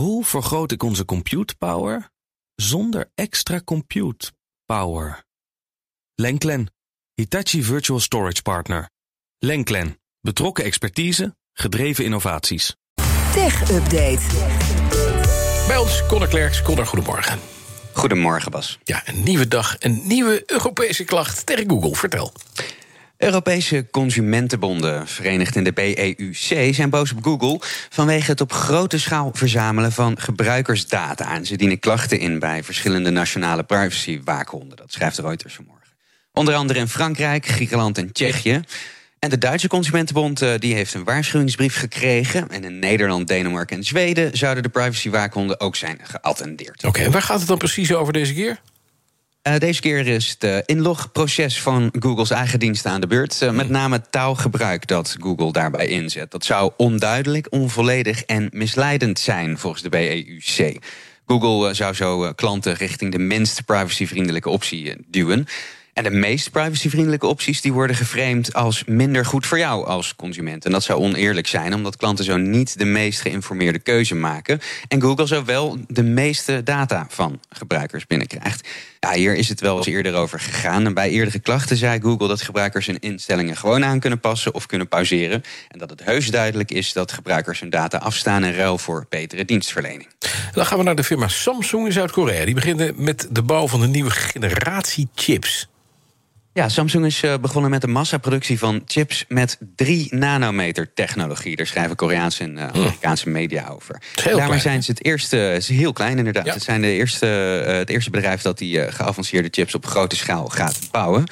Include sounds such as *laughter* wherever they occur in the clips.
Hoe vergroot ik onze compute power zonder extra compute power? Lenklen, Hitachi Virtual Storage Partner. Lenklen, betrokken expertise, gedreven innovaties. Tech Update. Bij ons Conor Klerks. Conor, goedemorgen. Goedemorgen, Bas. Ja, een nieuwe dag, een nieuwe Europese klacht tegen Google. Vertel. Europese consumentenbonden, verenigd in de BEUC, zijn boos op Google vanwege het op grote schaal verzamelen van gebruikersdata. En ze dienen klachten in bij verschillende nationale privacywaakhonderen. Dat schrijft Reuters vanmorgen. Onder andere in Frankrijk, Griekenland en Tsjechië. En de Duitse Consumentenbond uh, die heeft een waarschuwingsbrief gekregen. En in Nederland, Denemarken en Zweden zouden de privacywaakhonderen ook zijn geattendeerd. Oké, waar gaat het dan precies over deze keer? Uh, deze keer is het inlogproces van Google's eigen diensten aan de beurt. Uh, met name taalgebruik dat Google daarbij inzet. Dat zou onduidelijk, onvolledig en misleidend zijn volgens de BEUC. Google zou zo klanten richting de minst privacyvriendelijke optie duwen. En de meest privacyvriendelijke opties die worden geframed als minder goed voor jou als consument. En dat zou oneerlijk zijn, omdat klanten zo niet de meest geïnformeerde keuze maken. En Google zo wel de meeste data van gebruikers binnenkrijgt. Ja, hier is het wel eens eerder over gegaan. En bij eerdere klachten zei Google dat gebruikers hun instellingen gewoon aan kunnen passen of kunnen pauzeren. En dat het heus duidelijk is dat gebruikers hun data afstaan in ruil voor betere dienstverlening. Dan gaan we naar de firma Samsung in Zuid-Korea. Die beginnen met de bouw van een nieuwe generatie chips. Ja, Samsung is begonnen met de massaproductie van chips met 3 nanometer technologie. Daar schrijven Koreaanse en uh, Amerikaanse media over. Daarmee klein, zijn ze het eerste, het is heel klein inderdaad. Ja. Het zijn de eerste, uh, het eerste bedrijf dat die geavanceerde chips op grote schaal gaat bouwen.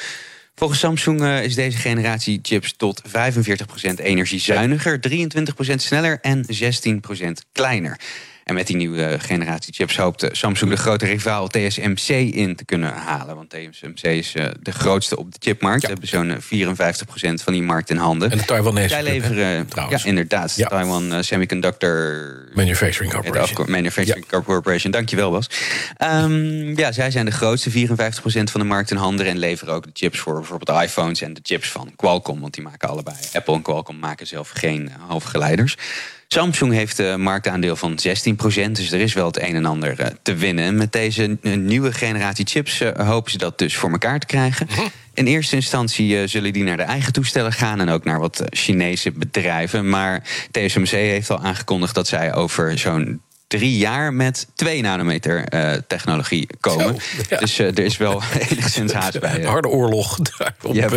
Volgens Samsung is deze generatie chips tot 45% energiezuiniger, 23% sneller en 16% kleiner. En met die nieuwe generatie chips hoopt Samsung de grote rivaal TSMC in te kunnen halen. Want TSMC is de grootste op de chipmarkt. Ze hebben zo'n 54% van die markt in handen. En de Taiwanese Zij leveren, ja, inderdaad, ja. Taiwan Semiconductor Manufacturing Corporation. Manufacturing ja. Corporation, dankjewel Bas. Um, ja, zij zijn de grootste, 54% van de markt in handen. En leveren ook de chips voor bijvoorbeeld iPhones en de chips van Qualcomm. Want die maken allebei. Apple en Qualcomm maken zelf geen halfgeleiders. Samsung heeft een marktaandeel van 16%, dus er is wel het een en ander te winnen. Met deze nieuwe generatie chips hopen ze dat dus voor elkaar te krijgen. In eerste instantie zullen die naar de eigen toestellen gaan en ook naar wat Chinese bedrijven. Maar TSMC heeft al aangekondigd dat zij over zo'n drie jaar met 2 nanometer uh, technologie komen. Zo, ja. Dus uh, er is wel *laughs* enigszins haast bij. Een harde oorlog *laughs* daar op ja,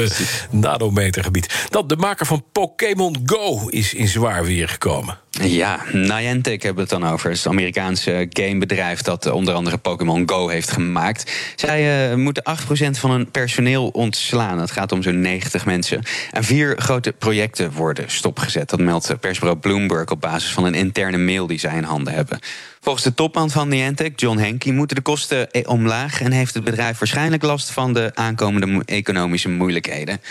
nanometergebied. Dat de maker van Pokémon Go is in zwaar weer gekomen. Ja, Niantic hebben we het dan over. Het is Amerikaanse gamebedrijf dat onder andere Pokémon Go heeft gemaakt. Zij moeten 8% van hun personeel ontslaan. Het gaat om zo'n 90 mensen. En vier grote projecten worden stopgezet. Dat meldt persbureau Bloomberg op basis van een interne mail die zij in handen hebben. Volgens de topman van Niantic, John Henke, moeten de kosten omlaag en heeft het bedrijf waarschijnlijk last van de aankomende economische moeilijkheden.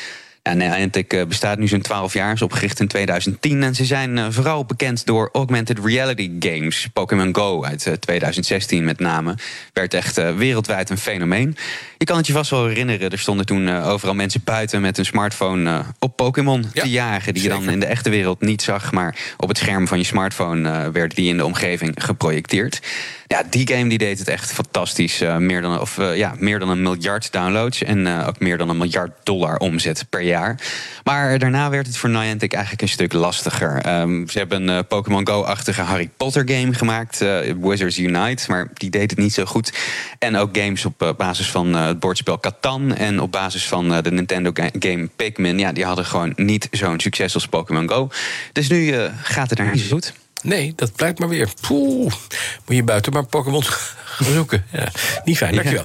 Ja, Niantic bestaat nu zo'n 12 jaar, is opgericht in 2010. En ze zijn vooral bekend door augmented reality games. Pokémon Go uit 2016 met name. Werd echt wereldwijd een fenomeen. Je kan het je vast wel herinneren, er stonden toen overal mensen buiten met een smartphone op Pokémon ja, te jagen. Die je dan in de echte wereld niet zag, maar op het scherm van je smartphone werden die in de omgeving geprojecteerd. Ja, die game die deed het echt fantastisch. Meer, dan, of, ja, meer dan een miljard downloads en ook meer dan een miljard dollar omzet per jaar. Maar daarna werd het voor Niantic eigenlijk een stuk lastiger. Um, ze hebben een Pokémon Go-achtige Harry Potter game gemaakt, Wizards Unite, maar die deed het niet zo goed. En ook games op basis van het bordspel Catan en op basis van de Nintendo game Pikmin. Ja, die hadden gewoon niet zo'n succes als Pokémon Go. Dus nu gaat het er niet zo goed. Nee, dat blijkt maar weer. Poeh, moet je buiten maar Pokémon *laughs* gaan zoeken. Ja, niet fijn, dankjewel.